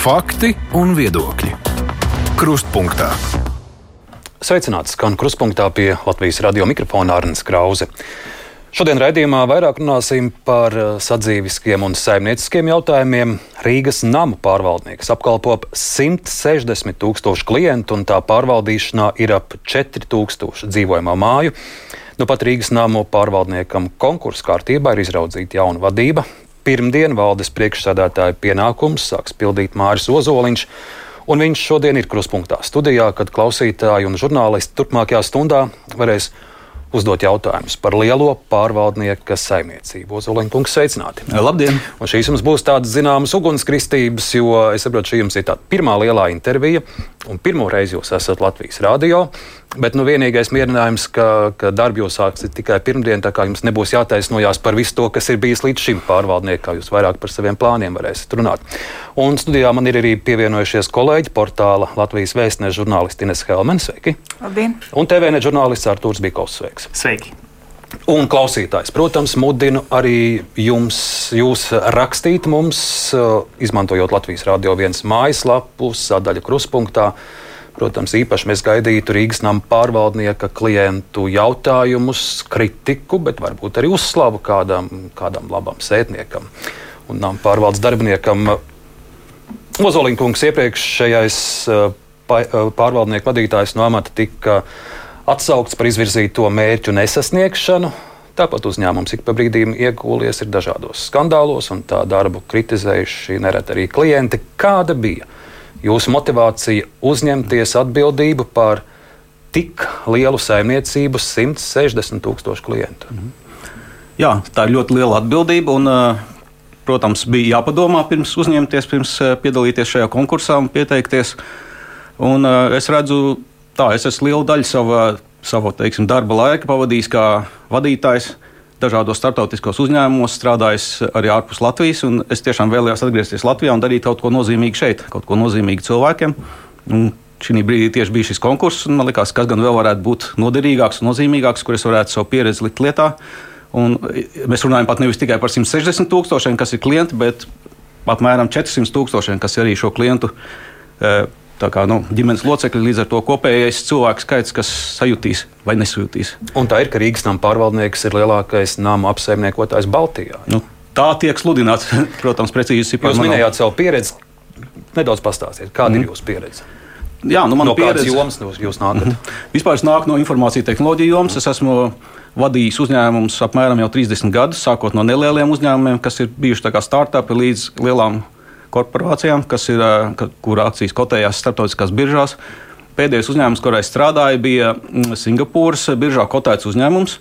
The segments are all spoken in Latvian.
Fakti un viedokļi. Krustpunktā. Sveicināts skan krustpunktā pie Latvijas radio mikrofona Arnēs Krause. Šodien raidījumā vairāk runāsim par eh, sadzīviskiem un saimnieciskiem jautājumiem. Rīgas namu pārvaldnieks apkalpo ap 160 tūkstošu klientu, un tā pārvaldīšanā ir ap 4000 dzīvojamā māju. Nu pat Rīgas namu pārvaldniekam konkursu kārtībā ir izraudzīta jauna vadība. Pirmdien valdes priekšsādātāja pienākums sāks pildīt Māris Ozoliņš. Un viņš šodien ir kruspunktā studijā, kad klausītāji un žurnālisti turpmākajā stundā varēs uzdot jautājumus par lielo pārvaldnieka saimniecību. Ozoliņa kungs, sveicināti! Labdien! Un šīs jums būs tādas zināmas ugunskristības, jo es saprotu, šī jums ir tā pirmā lielā intervija, un pirmo reizi jūs esat Latvijas rādio. Bet nu, vienīgais mierinājums, ka, ka darbu jūs sāksiet tikai pirmdien, tā kā jums nebūs jātaisnojās par visu to, kas ir bijis līdz šim pārvaldniekam, jūs vairāk par saviem plāniem varēsiet runāt. Un studijā man ir arī pievienojušies kolēģi portāla Latvijas vēstneša žurnālisti Ines Helmens. Sveiki! Labdien! Un TVN žurnālists Artūrs Bikovs. Sveiks! Sveiki! Un klausītājs, protams, mudinu arī jums, jūs rakstīt mums, izmantojot Latvijas Rādio 1 mājaslapu, sadaļu kruspunktā. Protams, īpaši mēs gaidītu Rīgas nama pārvaldnieka klientu jautājumus, kritiku, bet varbūt arī uzslavu kādam, kādam labam sētniekam un nama pārvaldes darbiniekam. Ozoliņkungs iepriekšējais eh, eh, pārvaldnieku vadītājs no amata tika atsaukts par izvirzīto mērķu nesasniegšanu. Tāpat uzņēmums ik pa brīdim iegūlies dažādos skandālos, un tā darbu kritizējuši nereti arī klienti. Kāda bija jūsu motivācija uzņemties atbildību par tik lielu saimniecību, 160 tūkstošu klientu? Mhm. Jā, tā ir ļoti liela atbildība. Un, protams, bija jāpadomā pirms uzņemties, pirms piedalīties šajā konkursā un pieteikties. Un, es redzu, tā es esmu lielu daļu savā, savu teiksim, darba laika pavadījis kā vadītājs dažādos starptautiskos uzņēmumos, strādājis arī ārpus Latvijas. Es tiešām vēlējos atgriezties Latvijā un darīt kaut ko nozīmīgu šeit, kaut ko nozīmīgu cilvēkiem. Un šī brīdī tieši bija šis konkurss, man liekas, kas gan vēl varētu būt noderīgāks un nozīmīgāks, kur es varētu savu pieredzi likt lietā. Un mēs runājam pat nevis tikai par 160 tūkstošiem, kas ir klienti, bet apmēram 400 tūkstošiem, kas ir arī šo klientu eh, kā, nu, ģimenes locekļi, līdz ar to kopējais cilvēku skaits, kas sajutīs vai nesajutīs. Un tā ir, ka Rīgas nama pārvaldnieks ir lielākais nama apsaimniekotājs Baltijā. Nu, tā tiek sludināts, protams, precīzi. Jūs minējāt savu pieredzi. Nedaudz pastāstiet, kāda mm. ir jūsu pieredze? Jā, nu, no pieredze... jomas jūs nākat? Mm -hmm. Vispār es nāku no informācijas tehnoloģiju jomas. Es esmu vadījis uzņēmumus apmēram jau 30 gadus, sākot no nelieliem uzņēmumiem, kas ir bijuši startupi līdz lielām korporācijām, kas ir, kur akcijas kotējās starptautiskās biržās. Pēdējais uzņēmums, kurā es strādāju, bija mm, Singapūras biržā kotēts uzņēmums.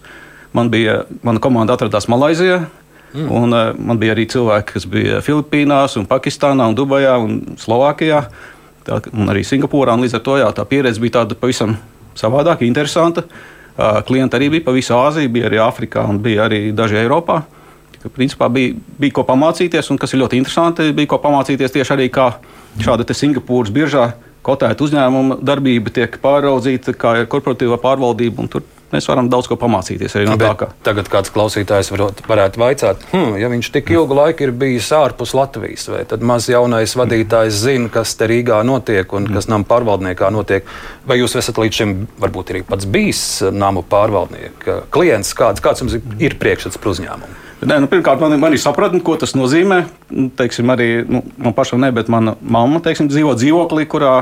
Man bija, mana komanda atradās Malaisijā. Mm. Un, uh, man bija arī cilvēki, kas bija Filipīnās, un Pakistānā, un Dubajā un Slovākijā. Tā, un arī Singapūrā. Un līdz ar to jā, tā pieredze bija tāda pavisam savādāka, interesanta. Uh, klienti arī bija pa visu Āziju, bija arī Āfrikā un bija arī daži Eiropā. Uh, ka principā bija, bija ko pamācīties, un kas ir ļoti interesanti, bija ko pamācīties tieši arī kā šāda Singapūras biržā kotēta uzņēmuma darbība tiek pāraudzīta, kā ir korporatīvā pārvaldība. Tur mēs varam daudz ko pamācīties arī no tā. Kā. Tagad kāds klausītājs varot, varētu vaicāt, hmm, ja viņš tik ilgu laiku ir bijis ārpus Latvijas, vai tad maz jaunais vadītājs zina, kas te Rīgā notiek un kas nama pārvaldniekā notiek. Vai jūs esat līdz šim varbūt arī pats bijis nama pārvaldnieka klients, kāds, kāds jums ir priekšstats par uzņēmumu? Nē, nu, pirmkārt, man, man ir sapratne, ko tas nozīmē. Nu, teiksim, arī nu, man pašam ne, bet mana mamma teiksim, dzīvo dzīvoklī, kurā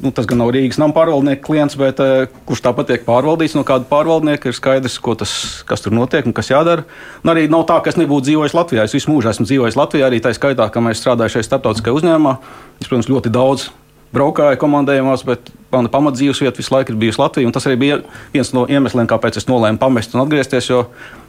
nu, tas gan nav Rīgas nama pārvaldnieka klients, bet uh, kurš tāpat tiek pārvaldīts no kāda pārvaldnieka, ir skaidrs, tas, kas tur notiek un kas jādara. Un arī nav tā, ka es nebūtu dzīvojis Latvijā. Es visu mūžu esmu dzīvojis Latvijā, arī tā skaitā, ka mēs strādājam šajā starptautiskajā uzņēmumā. Es, protams, ļoti daudz braukāju komandējumos, bet mana pamatdzīves vieta visu laiku ir bijusi Latvija. Tas arī bija viens no iemesliem, kāpēc es nolēmu pamest un atgriezties.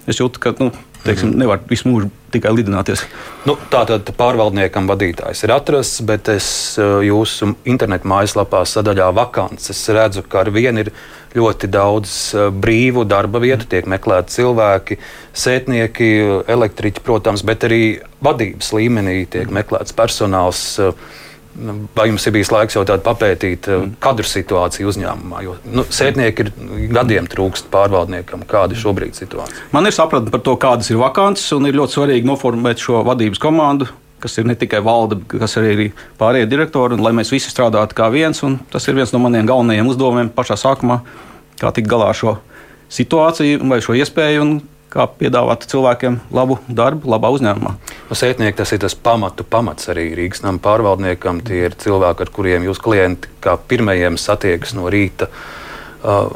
Es jūtu, ka nu, teiksim, mhm. nevar visu mūžu tikai lidināties. Nu, tā tad pārvaldniekam vadītājs ir atrasts, bet es eh, jūsu internetu mājaslapā sadaļā vakances redzu, ka ar vienu ir ļoti daudz eh, brīvu darba vietu, tiek meklēti cilvēki, sētnieki, elektriķi, protams, bet arī vadības līmenī tiek meklēts personāls. Uh, vai jums ir bijis laiks jau tādu papētīt eh, mm. kadru situāciju uzņēmumā? Jo nu, sētnieki ir gadiem trūkst pārvaldniekam. Kāda ir šobrīd situācija? Man ir sapratne par to, kādas ir vakances, un ir ļoti svarīgi noformēt šo vadības komandu kas ir ne tikai valde, kas arī ir pārējie direktori, un lai mēs visi strādātu kā viens. Tas ir viens no maniem galvenajiem uzdevumiem pašā sākumā, kā tikt galā ar šo situāciju vai šo iespēju. Kā piedāvāt cilvēkiem labu darbu, labā uzņēmumā. No sētnieki tas ir tas pamatu pamats arī Rīgas nama pārvaldniekam. Tie ir cilvēki, ar kuriem jūs klienti kā pirmajiem satiekas no rīta. Uh,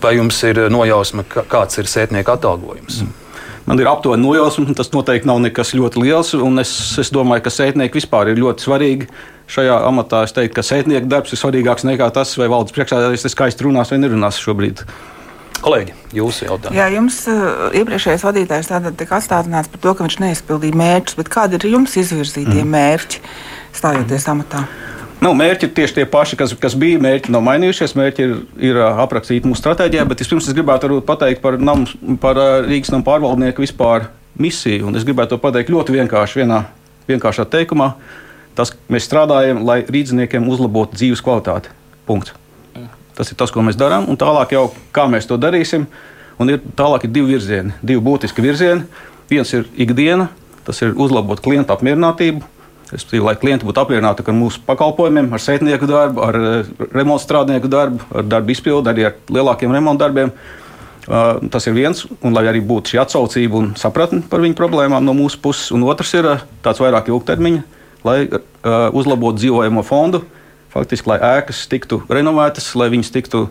vai jums ir nojausma, kāds ir sētnieka atalgojums? Mm. Man ir aptuveni nojausma, tas noteikti nav nekas ļoti liels. Es, es domāju, ka sētnieki vispār ir ļoti svarīgi šajā amatā. Es teiktu, ka sētnieka darbs ir svarīgāks nekā tas, vai valdes priekšsēdētājs skaisti runās vai nerunās šobrīd. Kolēģi, jūsu jautājums. Jā, jums uh, iepriekšējais vadītājs tika atstādināts par to, ka viņš neizpildīja mērķus, bet kādi ir jums izvirzītie mm. mērķi stājoties amatā? Nu, mērķi ir tieši tie paši, kas, kas bija. Mērķi nav mainījušies. Mērķi ir, ir aprakstīti mūsu stratēģijā, bet vispirms es gribētu pateikt par, nam, par Rīgas nama pārvaldnieku vispār misiju. Un es gribētu to pateikt ļoti vienkārši, vienā vienkāršā teikumā. Tas, mēs strādājam, lai rīzniekiem uzlabotu dzīves kvalitāti. Punkts. Tas ir tas, ko mēs darām. Un tālāk jau kā mēs to darīsim. Un ir, tālāk ir divi virzieni, divi būtiski virzieni. Viens ir ikdiena, tas ir uzlabot klientu apmierinātību Respektīvi, lai klienti būtu apmierināti ar mūsu pakalpojumiem, ar sētnieku darbu, ar eh, remontu strādnieku darbu, ar darbu izpildi, arī ar lielākiem remontu darbiem. Uh, tas ir viens, un lai arī būtu šī atsaucība un sapratne par viņu problēmām no mūsu puses. Un otrs ir uh, tāds vairāk ilgtermiņa, lai uzlabotu dzīvojamo fondu, faktiski, lai ēkas tiktu renovētas, lai viņas tiktu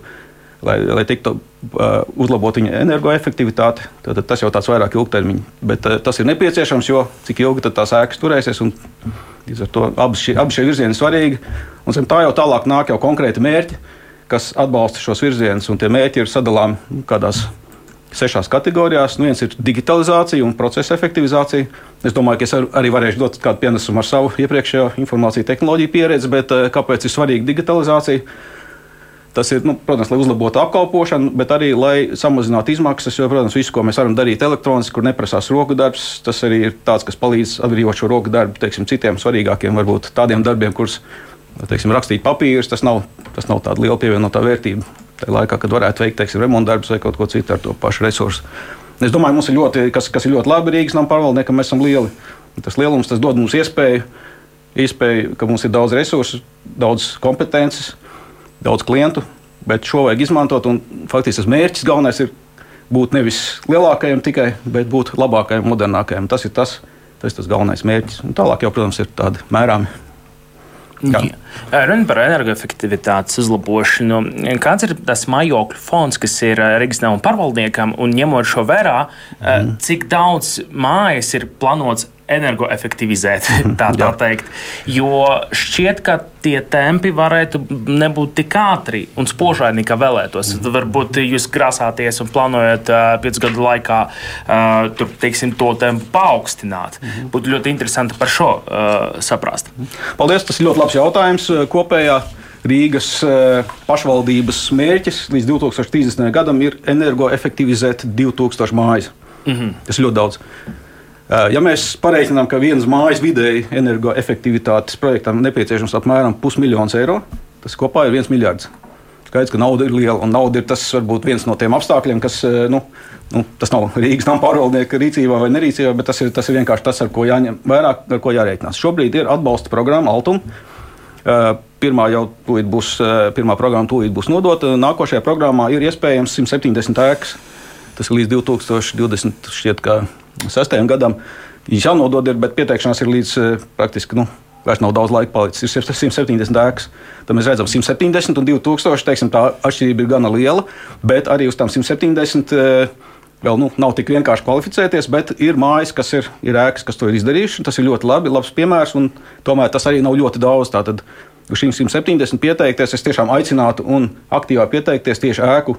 lai, lai tiktu uh, uzlabot viņa energoefektivitāte. Tad tas jau tāds vairāk ilgtermiņa. Bet uh, tas ir nepieciešams, jo cik ilgi tās ēkas turēsies. Līdz ar to abi šie, abi šie virzieni ir svarīgi. Un tā jau tālāk nāk jau konkrēti mērķi, kas atbalsta šos virzienus. Un tie mērķi ir sadalāmi kādās sešās kategorijās. Nu, viens ir digitalizācija un procesa efektivizācija. Es domāju, ka es arī varēšu dot kādu pienesumu ar savu iepriekšējo informāciju tehnoloģiju pieredzi, bet uh, kāpēc ir svarīga digitalizācija? Tas ir, nu, protams, lai uzlabotu apkalpošanu, bet arī lai samazinātu izmaksas. Jo, protams, visu, ko mēs varam darīt elektroniski, kur neprasās roku darbs, tas arī ir tāds, kas palīdz atbrīvot šo roku darbu teiksim, citiem svarīgākiem, varbūt tādiem darbiem, kurus teiksim, rakstīt papīrus. Tas nav, tas nav tāda liela pievienotā vērtība. Tajā laikā, kad varētu veikt teiksim, remontu darbus vai kaut ko citu ar to pašu resursu. Es domāju, mums ir ļoti, kas, kas ir ļoti labi Rīgas nama pārvaldniekam, mēs esam lieli. Tas lielums tas dod mums iespēju, iespēju, ka mums ir daudz resursu, daudz kompetences daudz klientu, bet šo vajag izmantot. Faktiski tas mērķis galvenais ir būt nevis lielākajam tikai, bet būt labākajam, modernākajam. Tas ir tas, tas, tas galvenais mērķis. Un tālāk jau, protams, ir tādi mērāmi. Runājot par energoefektivitātes uzlabošanu, kāds ir tas mājokļu fonds, kas ir reģistrētam pārvaldniekam, un ņemot šo vērā, mm. cik daudz mājas ir plānots energoefektivizēt, tā, tā teikt. Jo šķiet, ka tie tempi varētu nebūt tik ātri un spožādi, kā vēlētos. Mm. Varbūt jūs grasāties un plānojat uh, piecu gadu laikā uh, tur, teiksim, to tempu paaugstināt. Mm. Būtu ļoti interesanti par šo uh, saprast. Paldies, tas ir ļoti labs jautājums. Kopējā Rīgas pašvaldības mērķis līdz 2030. gadam ir energoefektivizēt 2000 mājas. Mm -hmm. Tas ir ļoti daudz. Ja mēs pareizinām, ka vienas mājas vidēji energoefektivitātes projektam nepieciešams apmēram pusmiljons eiro, tas kopā ir viens miljards. Skaidrs, ka nauda ir liela, un nauda ir tas varbūt viens no tiem apstākļiem, kas, nu, nu, tas nav Rīgas nama pārvaldnieka rīcībā vai nerīcībā, bet tas ir, tas ir vienkārši tas, ar ko jāņem vērā, ar ko jārēķinās. Šobrīd ir atbalsta programma Altum. Pirmā jau būs, pirmā programma tūlīt būs nodota. Nākošajā programmā ir iespējams 170 ēkas. Tas ir līdz 2020. šķiet, sastajam gadam. Viņš jau nodod, ir, bet pieteikšanās ir līdz eh, praktiski. Nu, Vairs nav daudz laika palicis. Ir 170 ēkas. Tad mēs redzam, 170 un 2000. Teiksim, tā atšķirība ir gana liela. Bet arī uz tām 170 eh, vēl nu, nav tik vienkārši kvalificēties. Bet ir mājas, kas ir, ir ēkas, kas to ir izdarījuši. Tas ir ļoti labi, labs piemērs. Tomēr tas arī nav ļoti daudz. Tātad uz šīm 170 pieteikties, es tiešām aicinātu un aktīvāk pieteikties tieši ēku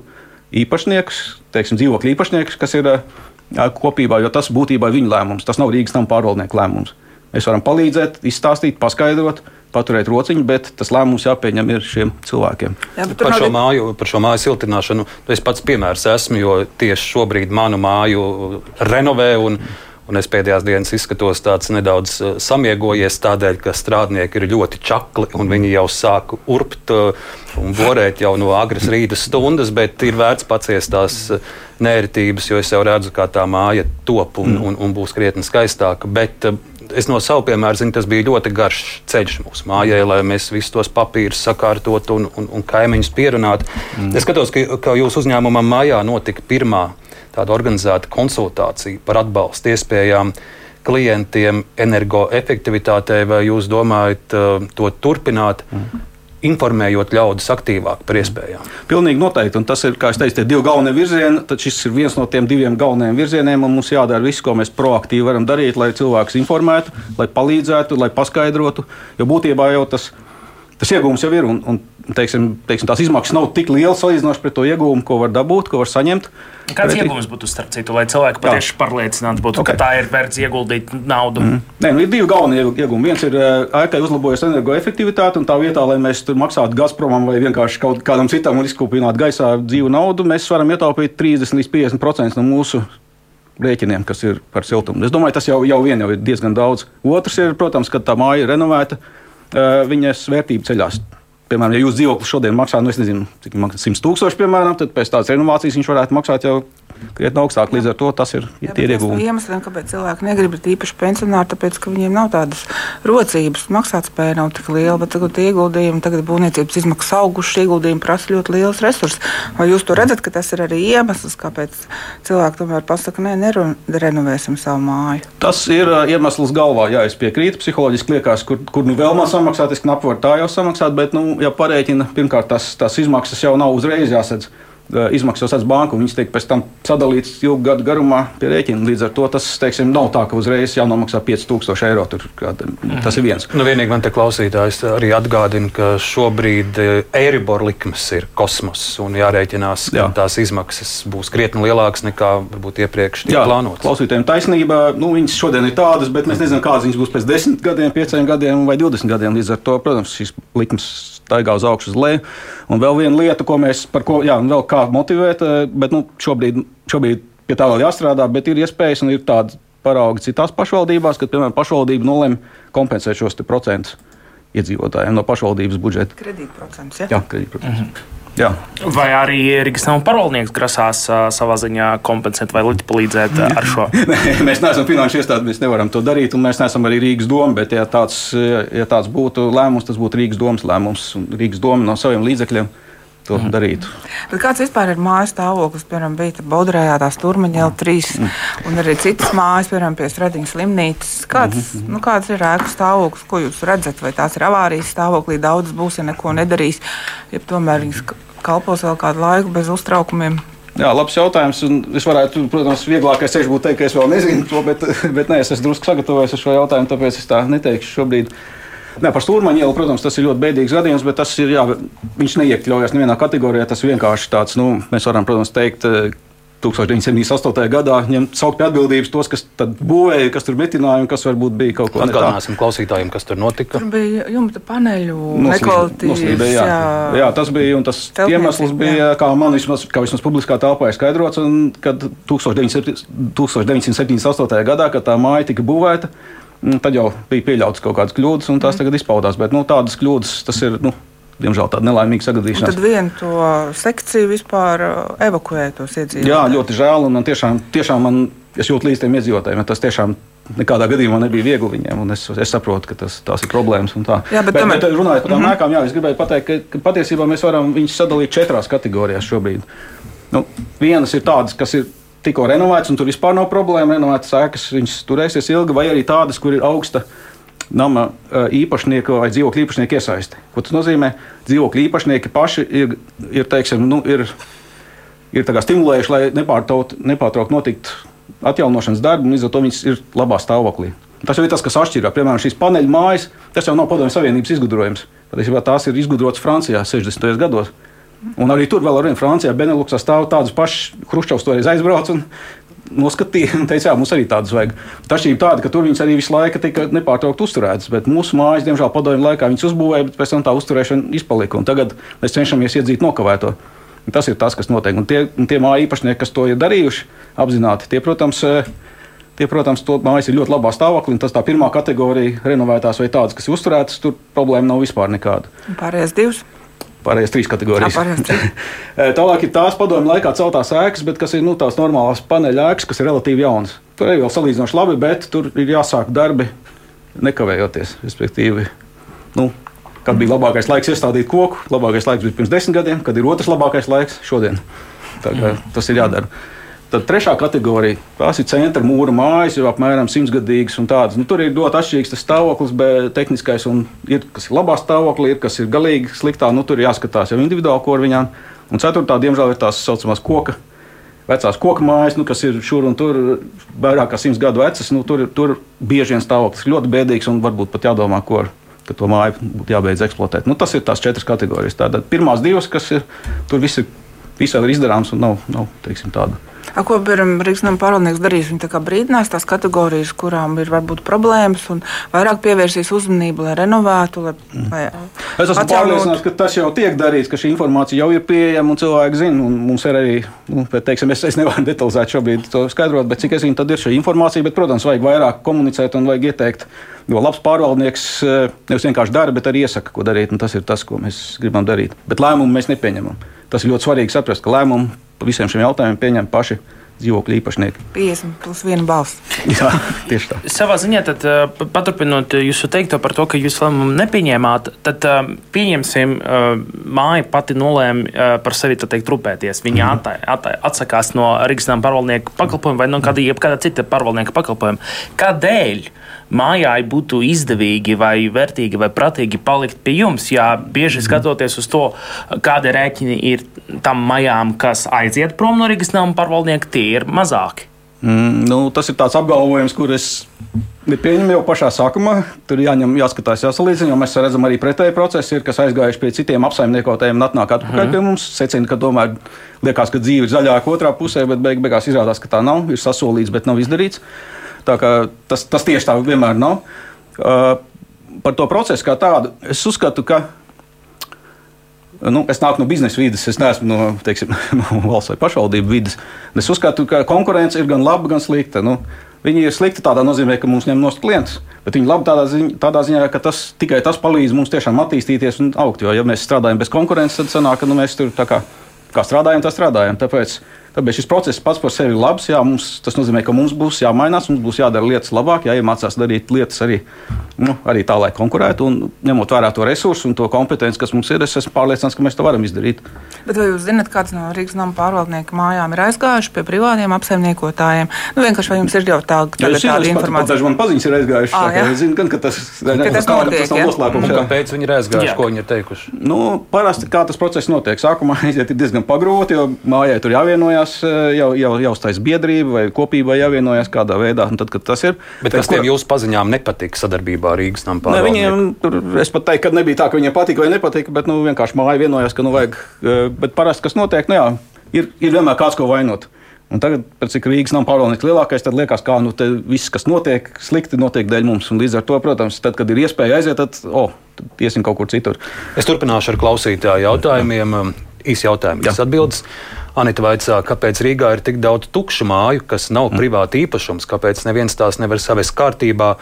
īpašniekus, teiksim, dzīvokļu īpašniekus, kas ir kopībā, jo tas būtībā ir viņu lēmums. Tas nav Rīgas nama pārvaldnieku lēmums. Mēs varam palīdzēt, izstāstīt, paskaidrot, paturēt rociņu, bet tas lēmums jāpieņem ir šiem cilvēkiem. Jā, par, šo māju, par šo māju siltināšanu es pats piemērs esmu, jo tieši šobrīd manu māju renovē. Un, Un es pēdējās dienas izskatos tāds nedaudz samiegojies tādēļ, ka strādnieki ir ļoti čakli un viņi jau sāk urbt un borēt jau no agras rīta stundas, bet ir vērts paciest tās nērtības, jo es jau redzu, kā tā māja top un, mm. un, un būs krietni skaistāka. Bet es no sava piemēra zinu, tas bija ļoti garš ceļš mūsu mājai, lai mēs visus tos papīrus sakārtotu un, un, un kaimiņus pierunātu. Mm. Es skatos, ka, ka jūsu uzņēmumam mājā notika pirmā tāda organizēta konsultācija par atbalstu iespējām klientiem energoefektivitātei, vai jūs domājat uh, to turpināt? Mm informējot ļaudis aktīvāk par iespējām. Pilnīgi noteikti. Un tas ir, kā jau teicu, tie divi galvenie virzieni. Tad šis ir viens no tiem diviem galvenajiem virzieniem. Mums jādara viss, ko mēs proaktīvi varam darīt, lai cilvēks informētu, lai palīdzētu, lai paskaidrotu. Jo būtībā jau tas ir tas iegūms jau ir. Un, un, teiksim, teiksim, tās izmaksas nav tik lielas salīdzinoši pret to iegūmu, ko var dabūt, ko var saņemt. Kāds Pretī... iegūms būtu starp citu, lai cilvēki patiesi pārliecināti būtu, okay. ka tā ir vērts ieguldīt naudu? Mm. Nē, nu, ir divi galvenie iegūmi. Viens ir ēkai uh, uzlabojas energoefektivitāte, un tā vietā, lai mēs maksātu Gazpromam vai vienkārši kaut kādam citam un izkūpinātu gaisā dzīvu naudu, mēs varam ietaupīt 30 līdz 50% no mūsu rēķiniem, kas ir par siltumu. Es domāju, tas jau, jau vien jau ir diezgan daudz. Otrs ir, protams, ka tā māja ir renovēta viņas vērtība ceļās. Piemēram, ja jūs dzīvoklis šodien maksā, nu, nezinu, cik maksā 100 tūkstoši, piemēram, tad pēc tādas renovācijas viņš varētu maksāt jau krietni augstāk. Līdz ar to tas ir jā, tie ieguvumi. Iemesliem, kāpēc cilvēki negrib īpaši pensionāri, tāpēc, ka viņiem nav tādas rocības, maksātspēja nav tik liela, bet tagad ieguldījumi, tagad būvniecības izmaksas augušas, ieguldījumi prasa ļoti liels resursus. Vai jūs to redzat, ka tas ir arī iemesls, kāpēc cilvēki tomēr pasaka, nē, nerenovēsim savu māju? Tas ir iemesls galvā, jā, es piekrītu. Psiholoģiski liekas, kur, kur nu vēl man samaksāt, es knapi varu tā jau samaksāt, bet, nu, ja parēķina, pirmkārt, tas, tas izmaksas jau nav uzreiz jāsadz. Eh, izmaksas uz banku. Viņas tiek pēc tam sadalītas ilgu gadu garumā pie rēķina. Līdz ar to tas teiksim, nav tā, ka uzreiz jānomaksā 5000 eiro. Tur, kāda, tas ir viens. Nu, vienīgi man te klausītājs arī atgādina, ka šobrīd eh, Eiribor likmes ir kosmos un jārēķinās, ka Jā. tās izmaksas būs krietni lielākas nekā varbūt iepriekš plānotas. Klausītājiem taisnība, nu, viņas šodien ir tādas, bet mēs nezinām, kādas viņas būs pēc 10 gadiem, 5 gadiem vai 20 gadiem. Līdz ar to, protams, šīs likmes staigā uz augšu, uz leju. Un vēl viena lieta, ko mēs par ko, jā, vēl kā motivēt, eh, bet nu, šobrīd, šobrīd pie tā vēl jāstrādā, bet ir iespējas un ir tādi paraugi citās pašvaldībās, kad, piemēram, pašvaldība nolem kompensēt šos procentus iedzīvotājiem no pašvaldības budžeta. Kredītprocents, ja? Jā, kredītprocents. Mm -hmm. Jā. Vai arī Rīgas nama pārvaldnieks grasās uh, savā ziņā kompensēt vai palīdzēt uh, ar šo? mēs neesam finanšu iestāde, mēs nevaram to darīt, un mēs neesam arī Rīgas doma. Bet, ja tāds, ja tāds būtu lēmums, tas būtu Rīgas domas lēmums. Rīgas doma no saviem līdzekļiem to mm. darītu. Bet kāds vispār ir mājas stāvoklis? Piemēram, bija Baudrējā tā stūrmaņa L3 mm. un arī citas mājas, piemēram, pie Stradiņas slimnīcas. Kāds, mm. nu, kāds ir ēku stāvoklis, ko jūs redzat? Vai tās ir avārijas stāvoklī, daudz būs, ja neko nedarīs, ja tomēr viņas kalpos vēl kādu laiku bez uztraukumiem? Jā, labs jautājums. Es varētu, protams, vieglākais ceļš būtu teikt, ka es vēl nezinu to, bet, bet nē, es esmu drusku sagatavojis šo jautājumu, tāpēc es tā neteikšu šobrīd. Nē, par stūrmaņu ielu, protams, tas ir ļoti bēdīgs gadījums, bet tas ir, jā, viņš neiekļaujas nevienā kategorijā. Tas vienkārši tāds, nu, mēs varam, protams, teikt, 1978. gadā ņemt saukt pie atbildības tos, kas būvēja, kas tur metināja un kas varbūt bija kaut ko tādu. Atgādināsim klausītājiem, kas tur notika. Tur bija jumta paneļu nekvalitīvas. Jā. Jā. tas bija un tas iemesls bija, jā. kā man vismaz, kā vismaz publiskā telpā ir skaidrots, un kad 1978. gadā, kad tā māja tika būvēta, tad jau bija pieļautas kaut kādas kļūdas, un tās mm. tagad izpaudās. Bet nu, tādas kļūdas tas ir. Nu, diemžēl tāda nelaimīga sagadīšanās. Un tad vienu to sekciju vispār uh, evakuēja tos iedzīvotājus. Jā, ļoti žēl. Man tiešām, tiešām man, es jūtu līdz tiem iedzīvotājiem. Tas tiešām nekādā gadījumā nebija viegli viņiem. Es, es saprotu, ka tas, tās ir problēmas. Jā, bet, bet, tomēr... bet runājot par tām mm -hmm. ēkām, jā, es gribēju pateikt, ka, ka patiesībā mēs varam viņus sadalīt četrās kategorijās šobrīd. Nu, vienas ir tādas, kas ir tikko renovētas, un tur vispār nav problēma. Renovētas ēkas, viņas turēsies ilgi, vai arī tādas, kur ir augsta nama īpašnieka vai dzīvokļa īpašnieka iesaisti. Ko tas nozīmē? Dzīvokļa īpašnieki paši ir, ir, teiksim, nu, ir, ir stimulējuši, lai nepārtraukti notiktu atjaunošanas darbi, un līdz ar to viņas ir labā stāvoklī. Tas jau ir tas, kas atšķirās. Piemēram, šīs paneļu mājas, tas jau nav Padomju Savienības izgudrojums. Patiesībā tās ir izgudrotas Francijā 60. gados. Un arī tur vēl ar vienu Francijā, Beneluksā stāv tādas pašas. Hruščovs toreiz aizbrauca un noskatīja un teica, jā, mums arī tādas vajag. Tašķība tāda, ka tur viņas arī visu laiku tika nepārtraukti uzturētas, bet mūsu mājas, diemžēl, padomju laikā viņas uzbūvēja, bet pēc tam tā uzturēšana izpalika. Un tagad mēs cenšamies iedzīt nokavēto. Tas ir tas, kas notiek. Un tie, un tie māju īpašnieki, kas to ir darījuši apzināti, tie, protams, eh, Tie, protams, to mājas ir ļoti labā stāvoklī. Tas tā pirmā kategorija, renovētās vai tādas, kas ir uzturētas, tur problēma nav vispār nekāda. Pārējās divas. Pārējās trīs kategorijas. Jā, Tālāk ir tās padomju laikā celtās ēkas, bet kas ir nu, tās normālās paneļa ēkas, kas ir relatīvi jaunas. Tur arī vēl salīdzinoši labi, bet tur ir jāsāk darbi nekavējoties. Respektīvi, nu, kad bija labākais laiks iestādīt koku, labākais laiks bija pirms desmit gadiem, kad ir otrs labākais laiks šodien. Tā, kā, tas ir jādara. Tad trešā kategorija - tās ir centra mūra mājas, jau apmēram simtgadīgas un tādas. Nu, tur ir ļoti atšķirīgs stāvoklis, bet tehniskais un ir, kas ir labā stāvoklī, ir kas ir galīgi sliktā. Nu, tur ir jāskatās jau individuāli, ko ar viņām. Un ceturtā, diemžēl, ir tās saucamās koka. Vecās koku mājas, nu, kas ir šur un tur vairāk kā simts gadu vecas, nu, tur, tur bieži vien stāvoklis ļoti bēdīgs un varbūt pat jādomā, ko ar ka to māju būtu jābeidz eksploatēt. Nu, tas ir tās četras kategorijas. Tātad pirmās divas, kas ir, tur viss ir visādi ir izdarāms un nav, nav teiksim, tāda A, ko Rīgas nama pārvaldnieks darīs? Viņi brīdinās tās kategorijas, kurām ir varbūt problēmas, un vairāk pievērsīs uzmanību, lai renovētu. Lai, mm. lai es esmu atjaunot. pārliecināts, ka tas jau tiek darīts, ka šī informācija jau ir pieejama un cilvēki zina. Un mums ir arī, nu, bet, teiksim, es, es nevaru detalizēt šobrīd to skaidrot, bet cik es zinu, tad ir šī informācija. Bet, protams, vajag vairāk komunicēt un vajag ieteikt. Jo labs pārvaldnieks eh, nevis vienkārši dara, bet arī iesaka, ko darīt. Tas ir tas, ko mēs gribam darīt. Bet lēmumu mēs nepieņemam. Tas ir ļoti svarīgi saprast, ka lēmumu par visiem šiem jautājumiem pieņem paši dzīvokļu īpašnieki. 50 plus 1 balss. Jā, tieši tā. Savā ziņā, tad, paturpinot jūsu teikto par to, ka jūs lēmumu nepieņēmāt, tad pieņemsim, māja pati nolēma par sevi teikt, rūpēties. Viņa mm. attai, attai, atsakās no Rīgas nama pārvaldnieku pakalpojuma vai no kāda, kāda cita pārvaldnieka pakalpojuma. Kādēļ? Mājai būtu izdevīgi vai vērtīgi vai prātīgi palikt pie jums. Jā, bieži mhm. skatoties uz to, kāda rēķina ir tam mājām, kas aiziet prom no Rīgas nama pārvaldnieka, tie ir mazāki. Mm, nu, tas ir tāds apgalvojums, kurus nepieņemu jau pašā sākumā. Tur jāņem, jāskatās, jāsalīdzina, jo mēs redzam arī pretēji procesi, ir, kas aizgājuši pie citiem apsaimniekotājiem un atnāk atpakaļ mm. pie mums. Secina, ka tomēr liekas, ka dzīve ir zaļāka otrā pusē, bet beig, beigās izrādās, ka tā nav. Ir sasolīts, bet nav izdarīts. Tas, tas tieši tā vienmēr nav. Uh, par to procesu kā tādu es uzskatu, ka nu, es nāku no biznesa vidas, es neesmu no, teiksim, no valsts vai pašvaldību vidas. Es uzskatu, ka konkurence ir gan laba, gan slikta. Nu, viņi ir slikti tādā nozīmē, ka mums ņem nost klientus, bet viņi labi tādā, ziņ, tādā ziņā, ka tas tikai tas palīdz mums tiešām attīstīties un augt. Jo, ja mēs strādājam bez konkurences, tad sanāk, ka nu, mēs tur kā, kā strādājam, tā strādājam. Tāpēc Tāpēc šis process pats par sevi ir labs. Jā, mums, tas nozīmē, ka mums būs jāmainās, mums būs jādara lietas labāk, jāiemācās darīt lietas arī, nu, arī tā, lai konkurētu. Un, ņemot vērā to resursu un to kompetenci, kas mums ir, es esmu pārliecināts, ka mēs to varam izdarīt. Bet vai jūs zināt, kāds no Rīgas nama pārvaldnieku mājām ir aizgājuši pie privātiem apsaimniekotājiem? Nu, vienkārši vai jums ir jau tā, jā, tāda informācija? Daži man paziņas ir aizgājuši. Ah, jā. Es zinu, gan, ka tas, ka ne, tas, notiek, tas nav noslēpums. Kāpēc viņi ir aizgājuši? Jā. Ko viņi ir teikuši? Nu, parasti kā tas process notiek. Sākumā aiziet ir diezgan pagrūti, jo mājai tur jāvienojās. Jau, jau, jāuztais biedrība vai kopība jāvienojas kādā veidā. Tad, kad tas ir. Bet kas tiem jūsu paziņām nepatika sadarbībā ar Rīgas nama pārvaldnieku? Viņiem tur, es pat teiktu, ka nebija tā, ka viņiem patika vai nepatika, bet nu, vienkārši māja vienojās, ka nu vajag. Eh, bet parasti, kas notiek, nu jā, ir, ir vienmēr kāds, ko vainot. Un tagad, cik Rīgas nama pārvaldnieks lielākais, tad liekas, ka nu, viss, kas notiek, slikti notiek dēļ mums. Un līdz ar to, protams, tad, kad ir iespēja aiziet, tad, oh, tad iesim kaut kur citur. Es turpināšu ar klausītāju jautājumiem. Īsi jautājumi, kas atbildes. Anita vaicā, kāpēc Rīgā ir tik daudz tukšu māju, kas nav mm. privāti īpašums, kāpēc neviens tās nevar savest kārtībā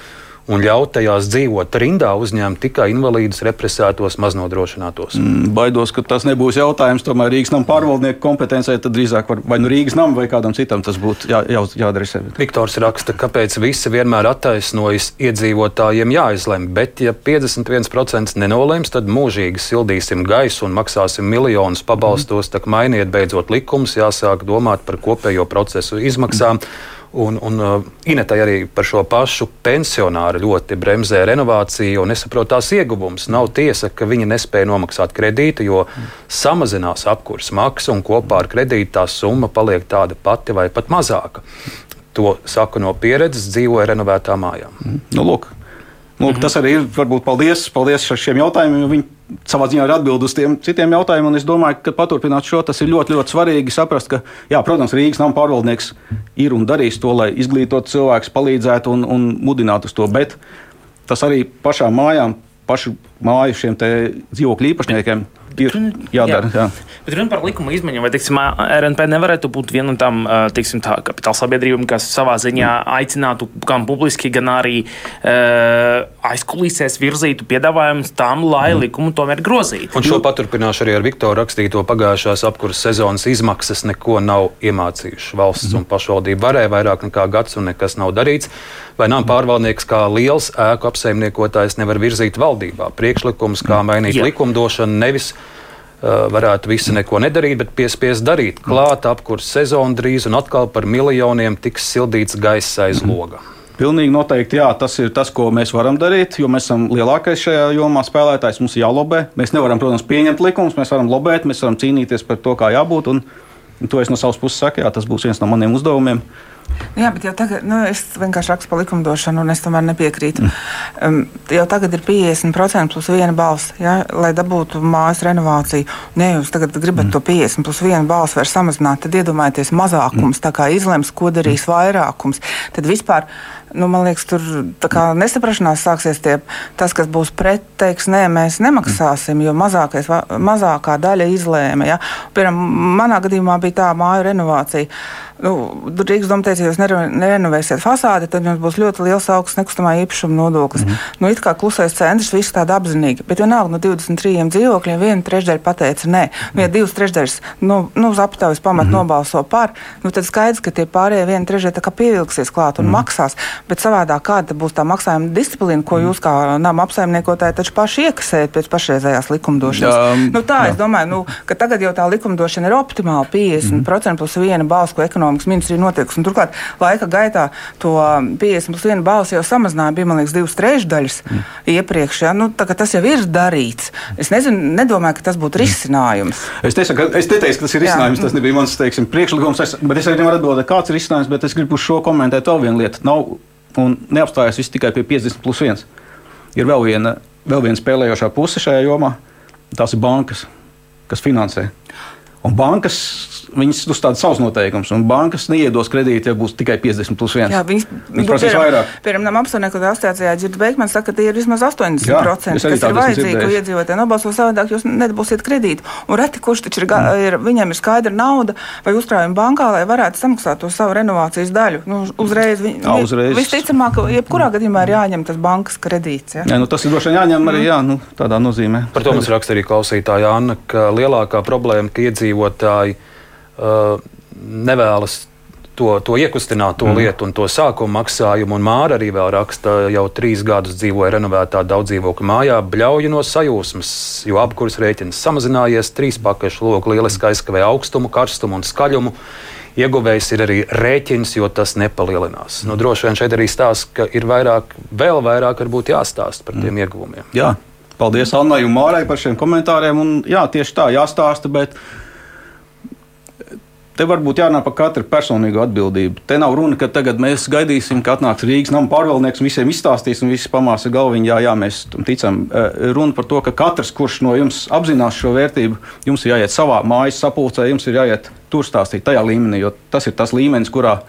un ļaut tajās dzīvot rindā, uzņemt tikai invalīdus, represētos, maznodrošinātos. Mm, baidos, ka tas nebūs jautājums tomēr Rīgas nama pārvaldnieku kompetencē, tad drīzāk var, vai nu Rīgas nama vai kādam citam tas būtu jā, jā, jāadresē. Viktors raksta, kāpēc visi vienmēr attaisnojas iedzīvotājiem jāizlemj, bet ja 51% nenolems, tad mūžīgi sildīsim gaisu un maksāsim miljonus pabalstos, mm. tak mainiet beidzot likumus, jāsāk domāt par kopējo procesu izmaksām. Mm Un, un uh, Inetai arī par šo pašu pensionāru ļoti bremzē renovāciju un nesaprot tās ieguvumus. Nav tiesa, ka viņi nespēja nomaksāt kredītu, jo mm. samazinās apkurss maksa un kopā ar kredītu tā summa paliek tāda pati vai pat mazāka. To saku no pieredzes, dzīvoju renovētā mājā. Mm. Nu, lūk, Mm -hmm. Tas arī ir varbūt paldies, paldies par šiem jautājumiem. Viņi savā ziņā ir atbild uz tiem citiem jautājumiem. Es domāju, ka paturpināt šo tas ir ļoti, ļoti svarīgi saprast, ka, jā, protams, Rīgas nama pārvaldnieks ir un darīs to, lai izglītotu cilvēkus, palīdzētu un, un mudinātu uz to. Bet tas arī pašām mājām, pašu māju šiem dzīvokļu īpašniekiem ir jādara. Jā. Jā. Bet runa par likuma izmaiņām, vai teiksim, RNP nevarētu būt viena no tām teiksim, tā, kapitāla sabiedrībām, kas savā ziņā aicinātu gan publiski, gan arī uh, aizkulisēs virzītu piedāvājumus tam, lai mm. likumu tomēr grozītu. Un šo paturpināšu arī ar Viktoru rakstīto pagājušās apkurses sezonas izmaksas neko nav iemācījuši. Valsts mm. un pašvaldība varēja vairāk nekā gads un nekas nav darīts. Vai nav pārvaldnieks kā liels ēku apsaimniekotājs nevar virzīt valdībā priekšlikums, kā mainīt Jā. likumdošanu, nevis varētu visi neko nedarīt, bet piespiest darīt. Klāt apkurs sezonu drīz un atkal par miljoniem tiks sildīts gaiss aiz loga. Pilnīgi noteikti, jā, tas ir tas, ko mēs varam darīt, jo mēs esam lielākais šajā jomā spēlētājs. Mums ir jālobē. Mēs nevaram, protams, pieņemt likumus, mēs varam lobēt, mēs varam cīnīties par to, kā jābūt. Un, un to es no savas puses saku, jā, tas būs viens no maniem uzdevumiem. Jā, bet jau tagad, nu, es vienkārši rakstu par likumdošanu, un es tomēr nepiekrītu. Mm. Um, jau tagad ir 50% plus viena balss, ja, lai dabūtu mājas renovāciju. Ja jūs tagad gribat mm. to 50 plus vienu balsu vairs samazināt, tad iedomājieties mazākums, mm. izlems, ko darīs mm. vairākums. Tad vispār nu, man liekas, tur nesaprašanās sāksies. Tie, tas, kas būs pret, teiks, nē, mēs nemaksāsim, jo mazākais, mazākā daļa izlēma. Ja? Piemēram, manā gadījumā bija tā māju renovācija. Nu, Rīgas jūs nerenovēsiet fasādi, tad jums būs ļoti liels augsts nekustamā īpašuma nodoklis. Mm -hmm. nu, it kā klusais centrs, viss tāda apzinīga. Bet vienalga no 23 dzīvokļiem viena trešdaļa pateica nē. Nu, ja divas trešdaļas nu, nu, uz aptaujas pamata mm -hmm. nobalso par, nu, tad skaidrs, ka tie pārējie viena trešdaļa pievilksies klāt un mm -hmm. maksās. Bet savādāk kāda būs tā maksājuma disciplīna, ko jūs kā nama apsaimniekotāji taču paši iekasējat pēc pašreizējās likumdošanas? Jā, nu, tā jā. es domāju, nu, ka tagad jau tā likumdošana ir optimāla 50% mm. plus viena balss, ko ekonomikas ministrija notiekusi. Turklāt laika gaitā to 50 plus viena balss jau samazināja, bija man liekas divas trešdaļas mm. iepriekš. Ja? Nu, tas jau ir darīts. Es nezinu, nedomāju, ka tas būtu risinājums. Es, teicu, ka, es neteicu, ka tas ir risinājums. Jā. Tas nebija mans teiksim, priekšlikums. Es, bet es arī nevaru atbildēt, kāds ir risinājums. Bet es gribu šo komentēt vēl vienu lietu. Nav un neapstājas viss tikai pie 50 plus 1. Ir vēl viena, vēl viena spēlējošā puse šajā jomā. Tās ir bankas, kas finansē. Un bankas viņas uzstāda savus noteikumus, un bankas neiedos kredītu, ja būs tikai 50 plus 1. Jā, viņas, viņas prasīs vairāk. Piemēram, apsaimnieku asociācijā Dzirdu Beigmans saka, ka tie ir vismaz 80%, Jā, kas ir vajadzīgi, ko iedzīvotāji nobalso savādāk, jūs nedabūsiet kredītu. Un reti, kurš taču ir, mm. ir, viņiem ir skaidra nauda vai uzkrājuma bankā, lai varētu samaksāt to savu renovācijas daļu. Nu, uzreiz, vi, Jā, uzreiz. Visticamāk, ka jebkurā gadījumā ir jāņem tas bankas kredīts. Ja? Jā, nu, tas ir droši vien jāņem arī mm. jā, nu, tādā nozīmē. Par to mums raksta arī klausītāja Anna, ka lielākā problēma, ka iedzīvotāji nevēlas to, to iekustināt, to mm. lietu un to sākuma maksājumu. Un Māra arī vēl raksta, jau trīs gadus dzīvoja renovētā daudzdzīvokļu mājā, bļauju no sajūsmas, jo apkurs rēķins samazinājies, trīs pakaļu loku lieliski aizkavē augstumu, karstumu un skaļumu. Ieguvējs ir arī rēķins, jo tas nepalielinās. Nu, droši vien šeit arī stāsta, ka ir vairāk, vēl vairāk varbūt jāstāsta par tiem mm. ieguvumiem. Jā, paldies Annai un Mārai par šiem komentāriem. Un, jā, tieši tā jāstāsta. Bet Te varbūt jārunā par katru personīgo atbildību. Te nav runa, ka tagad mēs gaidīsim, ka atnāks Rīgas nama pārvaldnieks un visiem izstāstīs, un visi pamāsa galviņā, jā, jā, mēs tam ticam. Eh, runa par to, ka katrs, kurš no jums apzinās šo vērtību, jums ir jāiet savā mājas sapulcē, jums ir jāiet tur stāstīt tajā līmenī, jo tas ir tas līmenis, kurā